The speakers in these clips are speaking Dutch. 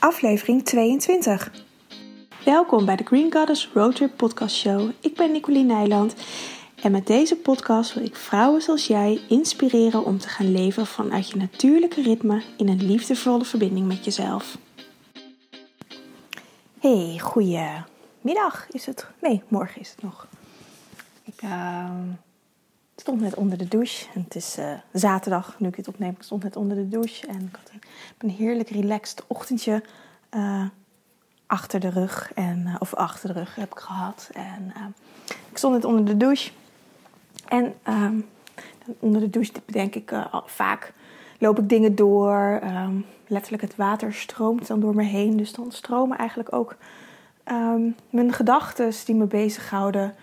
aflevering 22. Welkom bij de Green Goddess Roadtrip Podcast Show. Ik ben Nicoline Nijland en met deze podcast wil ik vrouwen zoals jij inspireren om te gaan leven vanuit je natuurlijke ritme in een liefdevolle verbinding met jezelf. Hey, goedemiddag is het? Nee, morgen is het nog. Ik uh, stond net onder de douche. En het is uh, zaterdag, nu ik het opneem. Ik stond net onder de douche en ik had een, heerlijk relaxed ochtendje uh, achter de rug. En, uh, of achter de rug heb ik gehad. En ik stond net onder de douche. En um, onder de douche denk ik vaak loop ik dingen door. Um, letterlijk het water stroomt dan door me heen. Dus dan stromen eigenlijk ook um, mijn gedachten die me bezighouden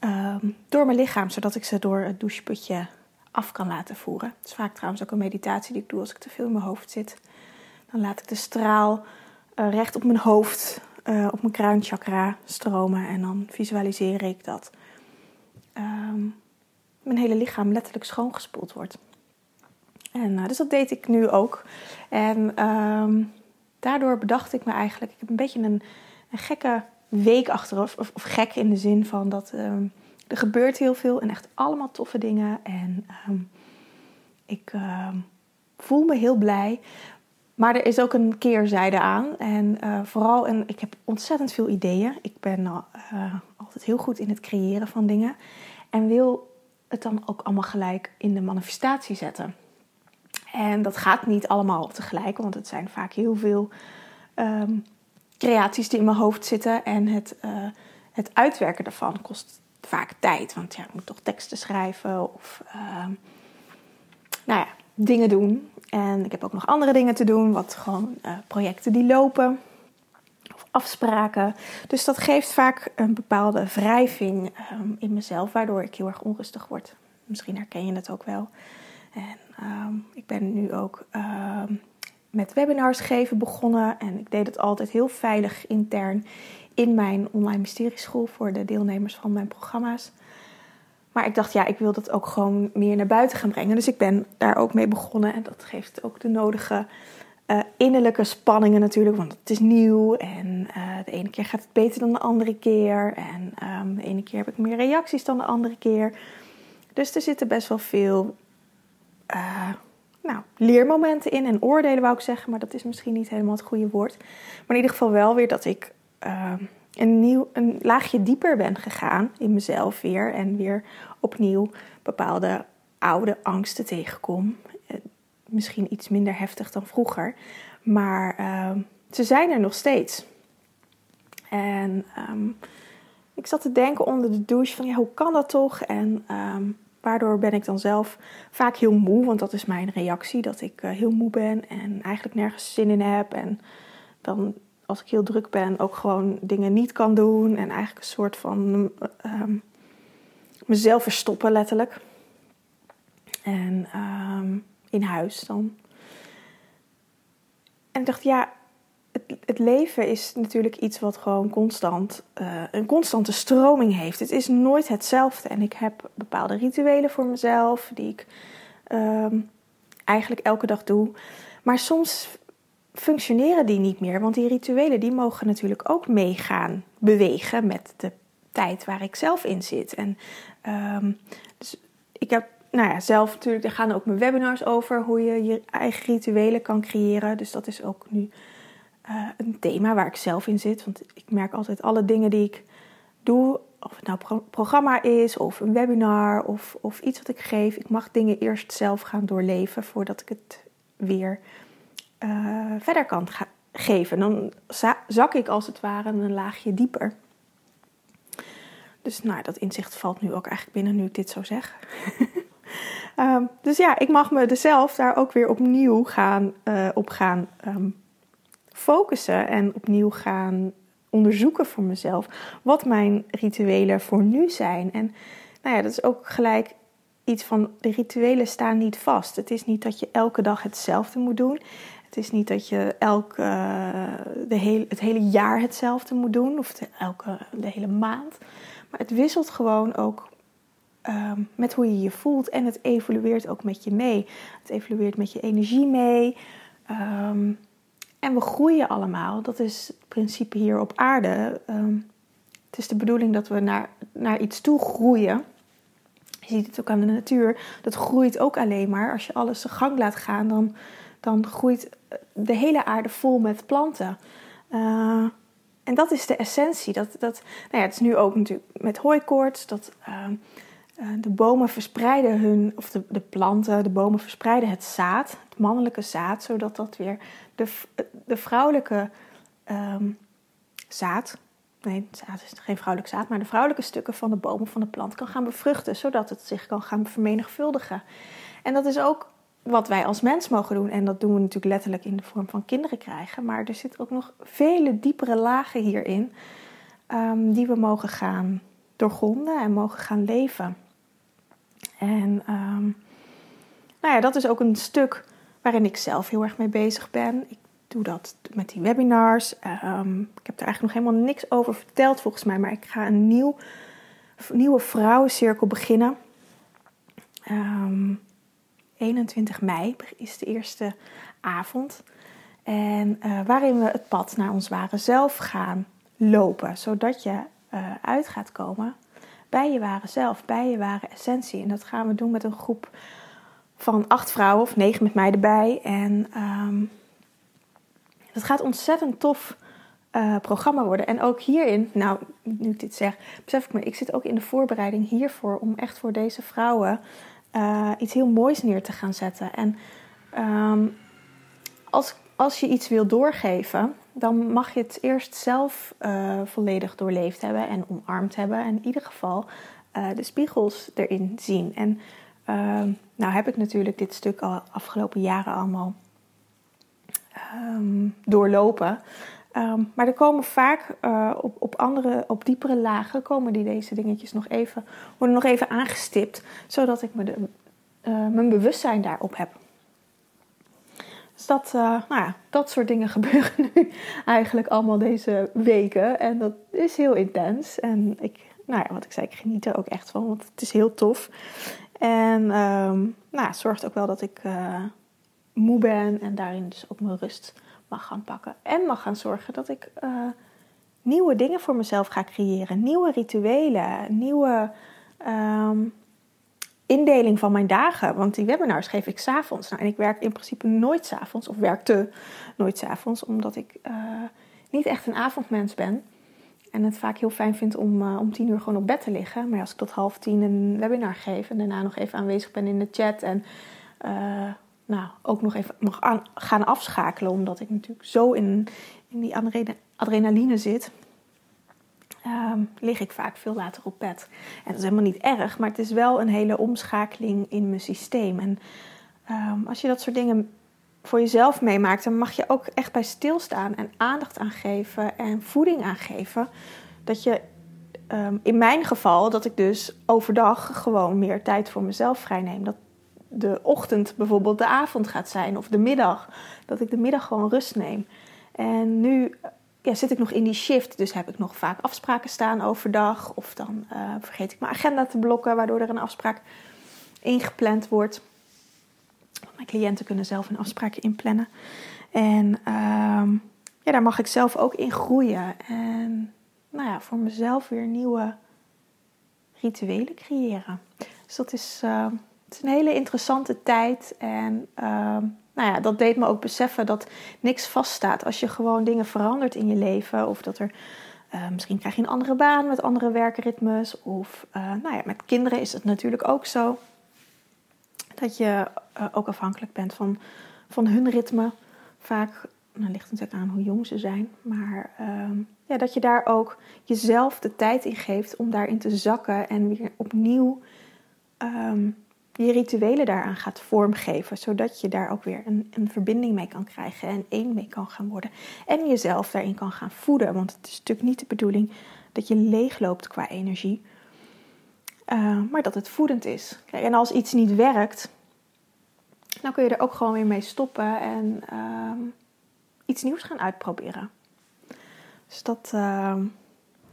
um, door mijn lichaam, zodat ik ze door het doucheputje af kan laten voeren. Het is vaak trouwens ook een meditatie die ik doe als ik te veel in mijn hoofd zit. Dan laat ik de straal uh, recht op mijn hoofd, uh, op mijn kruinchakra stromen en dan visualiseer ik dat um, mijn hele lichaam letterlijk schoongespoeld wordt. En, uh, dus dat deed ik nu ook. En um, daardoor bedacht ik me eigenlijk, ik heb een beetje een gekke week achteraf. Of, gek in de zin van dat um, er gebeurt heel veel en echt allemaal toffe dingen. En um, ik uh, voel me heel blij. Maar er is ook een keerzijde aan. En uh, vooral, en ik heb ontzettend veel ideeën. Ik ben uh, altijd heel goed in het creëren van dingen. En wil het dan ook allemaal gelijk in de manifestatie zetten. En dat gaat niet allemaal tegelijk, want het zijn vaak heel veel creaties die in mijn hoofd zitten. En het, uh, het uitwerken daarvan kost vaak tijd. Want ja, ik moet toch teksten schrijven of uh, nou ja, dingen doen. En ik heb ook nog andere dingen te doen, wat gewoon uh, projecten die lopen. Of afspraken. Dus dat geeft vaak een bepaalde wrijving um, in mezelf, waardoor ik heel erg onrustig word. Misschien herken je het ook wel. En um, ik ben nu ook met webinars geven begonnen. En ik deed het altijd heel veilig intern in mijn online mysterieschool voor de deelnemers van mijn programma's. Maar ik dacht, ja, ik wil dat ook gewoon meer naar buiten gaan brengen. Dus ik ben daar ook mee begonnen. En dat geeft ook de nodige uh, innerlijke spanningen natuurlijk. Want het is nieuw. En uh, de ene keer gaat het beter dan de andere keer. En um, de ene keer heb ik meer reacties dan de andere keer. Dus er zitten best wel veel uh, nou, leermomenten in en oordelen wou ik zeggen, maar dat is misschien niet helemaal het goede woord. Maar in ieder geval wel weer dat ik uh, een, nieuw, een laagje dieper ben gegaan in mezelf weer en weer opnieuw bepaalde oude angsten tegenkom. Uh, misschien iets minder heftig dan vroeger, maar uh, ze zijn er nog steeds. En um, ik zat te denken onder de douche van ja, hoe kan dat toch? En um, Waardoor ben ik dan zelf vaak heel moe, want dat is mijn reactie, dat ik uh, heel moe ben en eigenlijk nergens zin in heb. En dan als ik heel druk ben ook gewoon dingen niet kan doen en eigenlijk een soort van um, mezelf verstoppen letterlijk. En um, in huis dan. En ik dacht, ja, het, leven is natuurlijk iets wat gewoon constant, uh, een constante stroming heeft. Het is nooit hetzelfde. En ik heb bepaalde rituelen voor mezelf, die ik um, eigenlijk elke dag doe. Maar soms functioneren die niet meer, want die rituelen die mogen natuurlijk ook meegaan bewegen met de tijd waar ik zelf in zit. En um, dus ik heb nou ja, zelf natuurlijk, er gaan ook mijn webinars over hoe je je eigen rituelen kan creëren. Dus dat is ook nu uh, een thema waar ik zelf in zit. Want ik merk altijd alle dingen die ik doe, of het nou programma is of een webinar of, of iets wat ik geef. Ik mag dingen eerst zelf gaan doorleven voordat ik het weer uh, verder kan geven. Dan zak ik als het ware een laagje dieper. Dus nou, dat inzicht valt nu ook eigenlijk binnen nu ik dit zo zeg. um, dus ja, ik mag me er zelf daar ook weer opnieuw gaan, uh, op gaan um, focussen en opnieuw gaan onderzoeken voor mezelf wat mijn rituelen voor nu zijn. En nou ja, dat is ook gelijk iets van de rituelen staan niet vast. Het is niet dat je elke dag hetzelfde moet doen. Het is niet dat je elke, de hele, het hele jaar hetzelfde moet doen of de, elke, de hele maand. Maar het wisselt gewoon ook um, met hoe je je voelt en het evolueert ook met je mee. Het evolueert met je energie mee. Um, en we groeien allemaal. Dat is het principe hier op aarde. Ehm, het is de bedoeling dat we naar, naar iets toe groeien. Je ziet het ook aan de natuur. Dat groeit ook alleen maar. Als je alles zijn gang laat gaan, dan, dan groeit de hele aarde vol met planten. Uh, en dat is de essentie. Dat, dat, nou ja, het is nu ook natuurlijk met hooikoorts. Dat ehm, eh, de bomen verspreiden hun, of de, de planten, de bomen verspreiden het zaad, het mannelijke zaad, zodat dat weer de, de vrouwelijke ehm, zaad, nee, zaad is geen vrouwelijk zaad, maar de vrouwelijke stukken van de bomen van de plant kan gaan bevruchten, zodat het zich kan gaan vermenigvuldigen. En dat is ook wat wij als mens mogen doen. En dat doen we natuurlijk letterlijk in de vorm van kinderen krijgen. Maar er zitten ook nog vele diepere lagen hierin um, die we mogen gaan doorgronden en mogen gaan leven. En um, nou ja, dat is ook een stuk waarin ik zelf heel erg mee bezig ben. Ik doe dat met die webinars. Um, ik heb er eigenlijk nog helemaal niks over verteld volgens mij, maar ik ga een nieuw, nieuwe vrouwencirkel beginnen. Um, 21 mei is de eerste avond. En uh, waarin we het pad naar ons ware zelf gaan lopen. Zodat je uh, uit gaat komen bij je ware zelf, bij je ware essentie. En dat gaan we doen met een groep van acht vrouwen of negen met mij erbij. En um, het gaat ontzettend tof uh, programma worden. En ook hierin, nou, nu ik dit zeg, besef ik me, ik zit ook in de voorbereiding hiervoor om echt voor deze vrouwen uh, iets heel moois neer te gaan zetten. En um, als, als je iets wil doorgeven, dan mag je het eerst zelf uh, volledig doorleefd hebben en omarmd hebben. En in ieder geval uh, de spiegels erin zien. En uh, nou heb ik natuurlijk dit stuk al afgelopen jaren allemaal um, doorlopen. Um, maar er komen vaak uh, op, op andere, op diepere lagen, komen die deze dingetjes nog even, worden nog even aangestipt, zodat ik me de, mijn bewustzijn daarop heb. Dus dat, uh, nou ja, dat soort dingen gebeuren nu eigenlijk allemaal deze weken. En dat is heel intens. En ik, nou ja, wat ik zei, ik geniet er ook echt van, want het is heel tof. En um, nou, het zorgt ook wel dat ik moe ben en daarin dus ook mijn rust mag gaan pakken. En mag gaan zorgen dat ik uh, nieuwe dingen voor mezelf ga creëren. Nieuwe rituelen, nieuwe um, indeling van mijn dagen. Want die webinars geef ik s'avonds. Nou, en ik werk in principe nooit s'avonds, of werkte nooit s'avonds, omdat ik uh, niet echt een avondmens ben. En het vaak heel fijn vind om uh, om tien uur gewoon op bed te liggen. Maar als ik tot half tien een webinar geef en daarna nog even aanwezig ben in de chat en uh, nou, ook nog even mag aan, gaan afschakelen. Omdat ik natuurlijk zo in, in die adrenaline zit. Um, lig ik vaak veel later op bed. En dat is helemaal niet erg, maar het is wel een hele omschakeling in mijn systeem. En um, als je dat soort dingen voor jezelf meemaakt, dan mag je ook echt bij stilstaan en aandacht aan geven en voeding aan geven. Dat je um, in mijn geval, dat ik dus overdag gewoon meer tijd voor mezelf vrijneem. Dat, de ochtend bijvoorbeeld de avond gaat zijn of de middag. Dat ik de middag gewoon rust neem. En nu ja, zit ik nog in die shift, dus heb ik nog vaak afspraken staan overdag. Of dan uh, vergeet ik mijn agenda te blokken, waardoor er een afspraak ingepland wordt. Mijn cliënten kunnen zelf hun afspraken inplannen. En uh, ja, daar mag ik zelf ook in groeien. En nou ja, voor mezelf weer nieuwe rituelen creëren. Dus dat is uh, het is een hele interessante tijd. En uh, nou ja, dat deed me ook beseffen dat niks vaststaat. Als je gewoon dingen verandert in je leven. Of dat er uh, misschien krijg je een andere baan met andere werkritmes. Of uh, nou ja, met kinderen is het natuurlijk ook zo. Dat je uh, ook afhankelijk bent van, van hun ritme. Vaak nou, ligt het natuurlijk aan hoe jong ze zijn. Maar ehm, ja, dat je daar ook jezelf de tijd in geeft om daarin te zakken en weer opnieuw um, je rituelen daaraan gaat vormgeven, zodat je daar ook weer een, een verbinding mee kan krijgen en één mee kan gaan worden. En jezelf daarin kan gaan voeden, want het is natuurlijk niet de bedoeling dat je leegloopt qua energie, uh, maar dat het voedend is. Kijk, en als iets niet werkt, dan kun je er ook gewoon weer mee stoppen en uh, iets nieuws gaan uitproberen. Dus dat uh,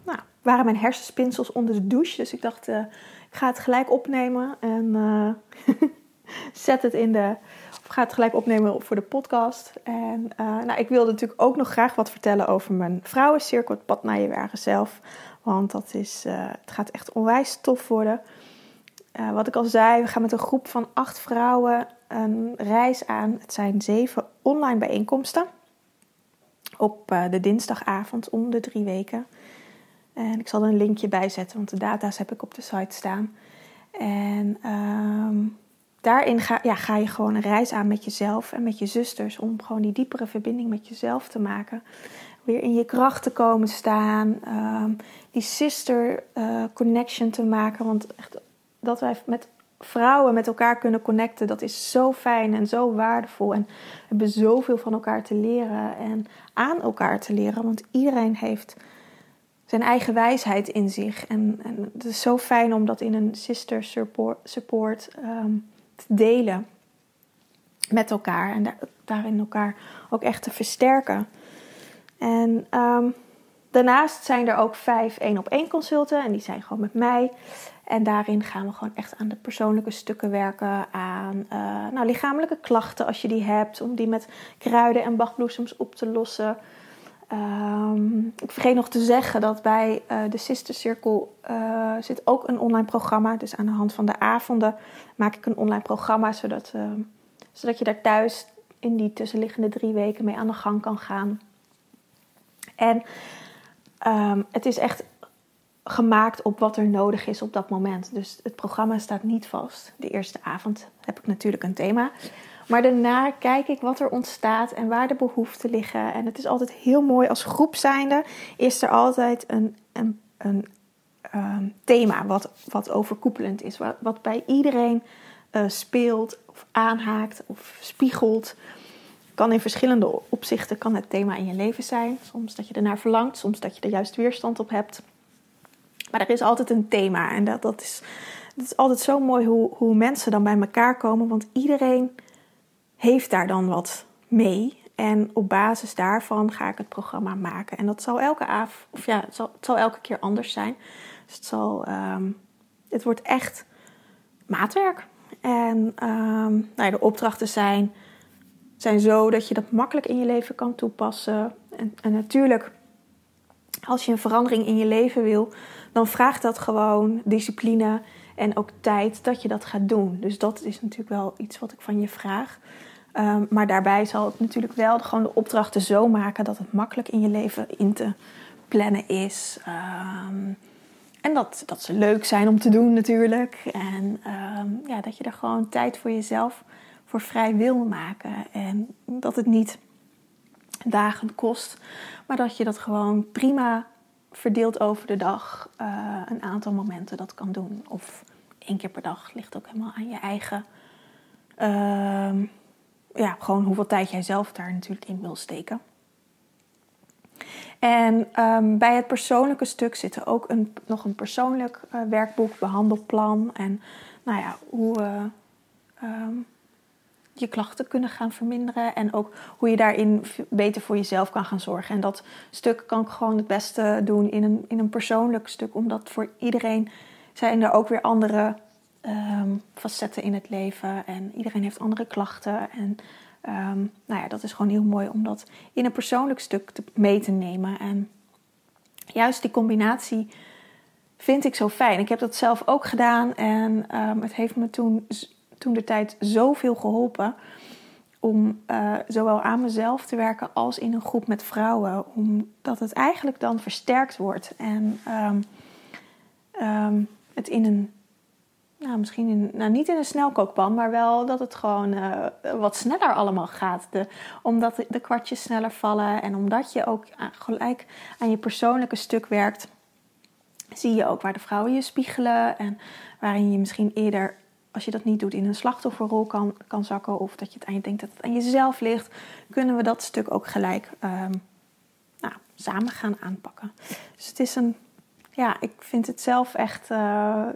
nou, waren mijn hersenspinsels onder de douche. Dus ik dacht, ik ga het gelijk opnemen en uh, zet het in de. Of ga het gelijk opnemen voor de podcast. En uh, nou, ik wilde natuurlijk ook nog graag wat vertellen over mijn vrouwencirkel, het pad naar je wagen zelf. Want dat is, uh, het gaat echt onwijs tof worden. Wat ik al zei, we gaan met een groep van acht vrouwen een reis aan. Het zijn zeven online bijeenkomsten. Op de dinsdagavond om de drie weken. En ik zal er een linkje bij zetten, want de data's heb ik op de site staan. En um, daarin ga, ja, ga je gewoon een reis aan met jezelf en met je zusters. Om gewoon die diepere verbinding met jezelf te maken. Weer in je kracht te komen staan. Um, die sister uh, connection te maken. Want echt, dat wij met vrouwen met elkaar kunnen connecten, dat is zo fijn en zo waardevol. En we hebben zoveel van elkaar te leren en aan elkaar te leren. Want iedereen heeft zijn eigen wijsheid in zich. En, en het is zo fijn om dat in een sister support, support um, te delen met elkaar. En daar, daarin elkaar ook echt te versterken. En um, daarnaast zijn er ook vijf één op één consulten. En die zijn gewoon met mij. En daarin gaan we gewoon echt aan de persoonlijke stukken werken. Aan uh, nou, lichamelijke klachten als je die hebt. Om die met kruiden en bachbloesems op te lossen. Um, ik vergeet nog te zeggen dat bij uh, de Sister Circle uh, zit ook een online programma. Dus aan de hand van de avonden maak ik een online programma, zodat, uh, zodat je daar thuis in die tussenliggende drie weken mee aan de gang kan gaan. En um, het is echt gemaakt op wat er nodig is op dat moment. Dus het programma staat niet vast. De eerste avond heb ik natuurlijk een thema. Maar daarna kijk ik wat er ontstaat en waar de behoeften liggen. En het is altijd heel mooi als groep zijnde. Is er altijd een, een, een um, thema wat, wat overkoepelend is. Wat, bij iedereen uh, speelt of aanhaakt of spiegelt. Kan in verschillende opzichten kan het thema in je leven zijn. Soms dat je ernaar verlangt, soms dat je er juist weerstand op hebt. Maar er is altijd een thema. En dat, dat, is, dat is altijd zo mooi hoe, hoe mensen dan bij elkaar komen. Want iedereen heeft daar dan wat mee. En op basis daarvan ga ik het programma maken. En dat zal elke avond, of ja, het zal, het zal elke keer anders zijn. Dus het zal, um, het wordt echt maatwerk. En um, nou ja, de opdrachten zijn, zijn zo dat je dat makkelijk in je leven kan toepassen. En, en natuurlijk, als je een verandering in je leven wil, dan vraagt dat gewoon discipline en ook tijd dat je dat gaat doen. Dus dat is natuurlijk wel iets wat ik van je vraag. Um, maar daarbij zal het natuurlijk wel gewoon de opdrachten zo maken dat het makkelijk in je leven in te plannen is. Um, en dat, dat ze leuk zijn om te doen natuurlijk. En um, ja, dat je er gewoon tijd voor jezelf voor vrij wil maken. En dat het niet dagen kost, maar dat je dat gewoon prima verdeeld over de dag uh, een aantal momenten dat kan doen. Of één keer per dag ligt ook helemaal aan je eigen ja, gewoon hoeveel tijd jij zelf daar natuurlijk in wil steken. En um, bij het persoonlijke stuk zit ook een, nog een persoonlijk uh, werkboek, behandelplan. En nou ja, hoe uh, um, je klachten kunnen gaan verminderen. En ook hoe je daarin beter voor jezelf kan gaan zorgen. En dat stuk kan ik gewoon het beste doen in een, in een persoonlijk stuk. Omdat voor iedereen zijn er ook weer andere um, facetten in het leven. En iedereen heeft andere klachten. En um, nou ja, dat is gewoon heel mooi om dat in een persoonlijk stuk te, mee te nemen. En juist die combinatie vind ik zo fijn. Ik heb dat zelf ook gedaan. En um, het heeft me toen, toen de tijd zoveel geholpen. Om uh, zowel aan mezelf te werken als in een groep met vrouwen. Omdat het eigenlijk dan versterkt wordt. En het in een nou, misschien in, nou, niet in een snelkookpan, maar wel dat het gewoon uh, wat sneller allemaal gaat. De, omdat de, kwartjes sneller vallen en omdat je ook gelijk aan je persoonlijke stuk werkt, zie je ook waar de vrouwen je spiegelen en waarin je misschien eerder, als je dat niet doet, in een slachtofferrol kan, kan zakken of dat je het aan je denkt dat het aan jezelf ligt, kunnen we dat stuk ook gelijk um, nou, samen gaan aanpakken. Dus het is een, ja, ik vind het zelf echt. Uh,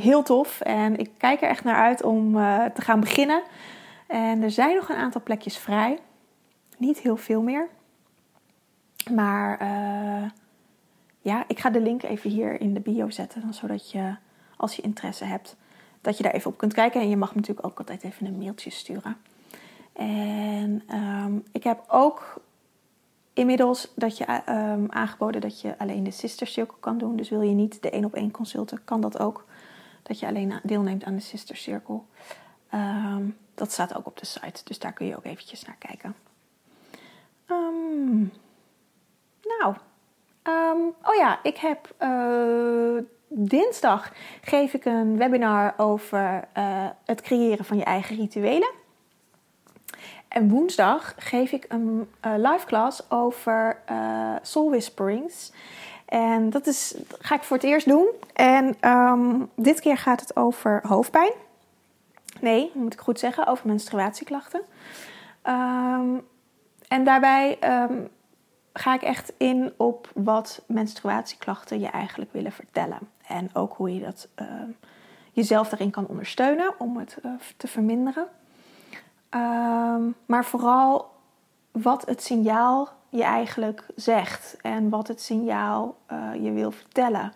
heel tof. En ik kijk er echt naar uit om uh, te gaan beginnen. En er zijn nog een aantal plekjes vrij. Niet heel veel meer. Maar uh, ja, ik ga de link even hier in de bio zetten. Zodat je, als je interesse hebt, dat je daar even op kunt kijken. En je mag natuurlijk ook altijd even een mailtje sturen. En ehm, ik heb ook inmiddels dat je ehm, aangeboden dat je alleen de sister circle kan doen. Dus wil je niet de één op één consulten, kan dat ook. Dat je alleen deelneemt aan de sister circle. Ehm, dat staat ook op de site, dus daar kun je ook eventjes naar kijken. nou, oh ja, ik heb uh, dinsdag geef ik een webinar over uh, het creëren van je eigen rituelen. En woensdag geef ik een uh, live class over soul whisperings. En dat is, ga ik voor het eerst doen. En um, dit keer gaat het over hoofdpijn. Nee, moet ik goed zeggen, over menstruatieklachten. Um, en daarbij um, ga ik echt in op wat menstruatieklachten je eigenlijk willen vertellen. En ook hoe je dat, jezelf daarin kan ondersteunen om het uh, te verminderen. Maar vooral wat het signaal je eigenlijk zegt en wat het signaal uh, je wil vertellen.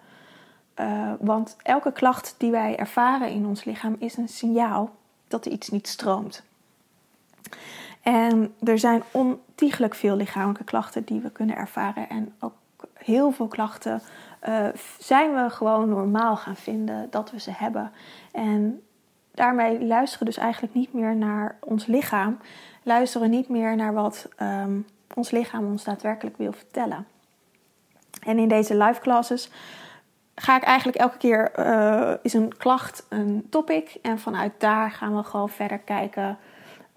Uh, want elke klacht die wij ervaren in ons lichaam is een signaal dat er iets niet stroomt. En er zijn ontiegelijk veel lichamelijke klachten die we kunnen ervaren. En ook heel veel klachten uh, zijn we gewoon normaal gaan vinden dat we ze hebben. En daarmee luisteren we dus eigenlijk niet meer naar ons lichaam. Luisteren niet meer naar wat um, ons lichaam ons daadwerkelijk wil vertellen. En in deze live classes ga ik eigenlijk elke keer, uh, is een klacht een topic. En vanuit daar gaan we gewoon verder kijken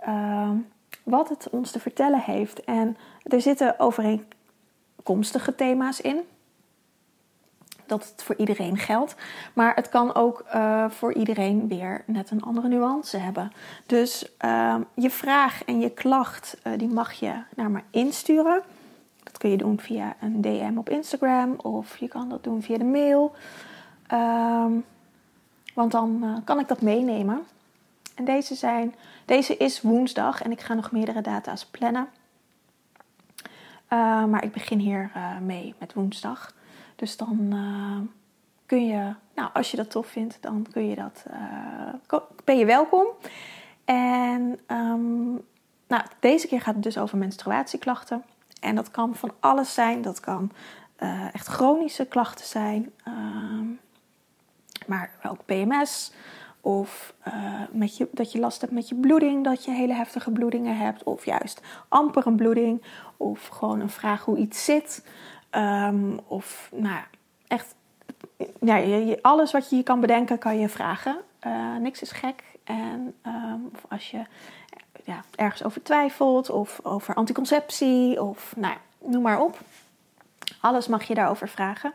uh, wat het ons te vertellen heeft. En er zitten overeenkomstige thema's in dat het voor iedereen geldt. Maar het kan ook uh, voor iedereen weer net een andere nuance hebben. Dus uh, je vraag en je klacht, uh, die mag je naar me insturen. Dat kun je doen via een DM op Instagram of je kan dat doen via de mail. Um, want dan kan ik dat meenemen. En deze, zijn, deze is woensdag en ik ga nog meerdere data's plannen. maar ik begin hier mee met woensdag. Dus dan uh, kun je, nou, als je dat tof vindt, dan kun je dat, uh, ben je welkom. En um, nou, deze keer gaat het dus over menstruatieklachten. En dat kan van alles zijn. Dat kan uh, echt chronische klachten zijn, uh, maar ook PMS. Of met je, dat je last hebt met je bloeding, dat je hele heftige bloedingen hebt. Of juist amper een bloeding. Of gewoon een vraag hoe iets zit. Um, of nou echt, ja, je, alles wat je je kan bedenken, kan je vragen. Uh, niks is gek. En um, of als je ja, ergens over twijfelt, of over anticonceptie, of nou, noem maar op. Alles mag je daarover vragen.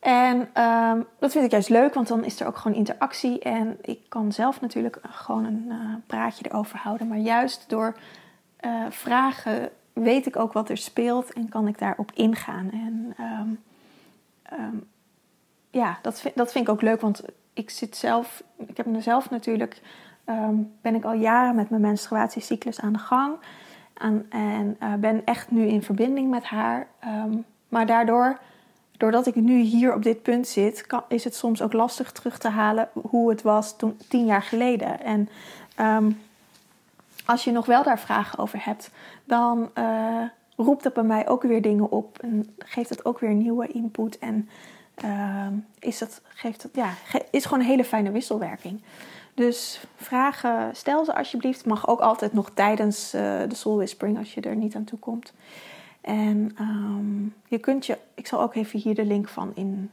En um, dat vind ik juist leuk, want dan is er ook gewoon interactie. En ik kan zelf natuurlijk gewoon een uh, praatje erover houden. Maar juist door uh, vragen weet ik ook wat er speelt en kan ik daarop ingaan. En um, um, ja, dat vind, dat vind ik ook leuk, want ik zit zelf, ik heb mezelf natuurlijk, um, ben ik al jaren met mijn menstruatiecyclus aan de gang. En uh, ben echt nu in verbinding met haar. maar daardoor, doordat ik nu hier op dit punt zit, kan, is het soms ook lastig terug te halen hoe het was toen, tien jaar geleden. En als je nog wel daar vragen over hebt, dan uh, roept dat bij mij ook weer dingen op en geeft het ook weer nieuwe input. En uh, is, dat, geeft het, ja, is gewoon een hele fijne wisselwerking. Dus vragen, stel ze alsjeblieft. Mag ook altijd nog tijdens uh, de Soul Whispering als je er niet aan toe komt. En um, je kunt je, ik zal ook even hier de link van in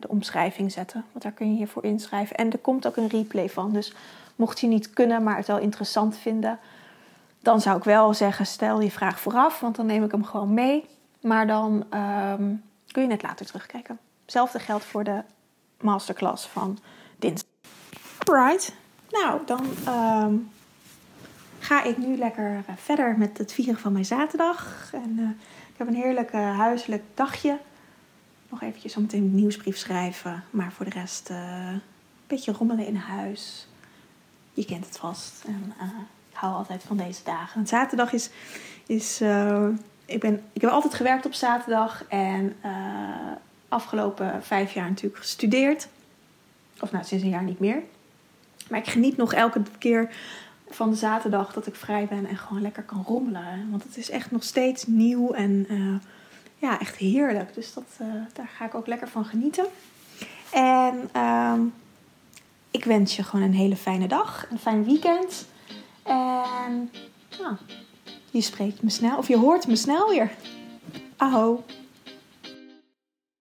de omschrijving zetten. Want daar kun je hiervoor inschrijven. En er komt ook een replay van. Dus mocht je niet kunnen, maar het wel interessant vinden, dan zou ik wel zeggen: stel je vraag vooraf, want dan neem ik hem gewoon mee. Maar dan um, kun je net later terugkijken. Hetzelfde geldt voor de masterclass van dinsdag. Alright, nou dan um, ga ik nu lekker uh, verder met het vieren van mijn zaterdag. En uh, ik heb een heerlijk uh, huiselijk dagje. Nog eventjes zometeen een nieuwsbrief schrijven. Maar voor de rest een beetje rommelen in huis. Je kent het vast. En ik hou altijd van deze dagen. En zaterdag is. is uh, ik, ben, ik heb altijd gewerkt op zaterdag. En uh, afgelopen vijf jaar natuurlijk gestudeerd. Of nou, sinds een jaar niet meer. Maar ik geniet nog elke keer van de zaterdag dat ik vrij ben en gewoon lekker kan rommelen. Want het is echt nog steeds nieuw en ja, echt heerlijk. Dus dat, daar ga ik ook lekker van genieten. En uh, ik wens je gewoon een hele fijne dag, een fijn weekend. En nou, je spreekt me snel, of je hoort me snel weer. Aho.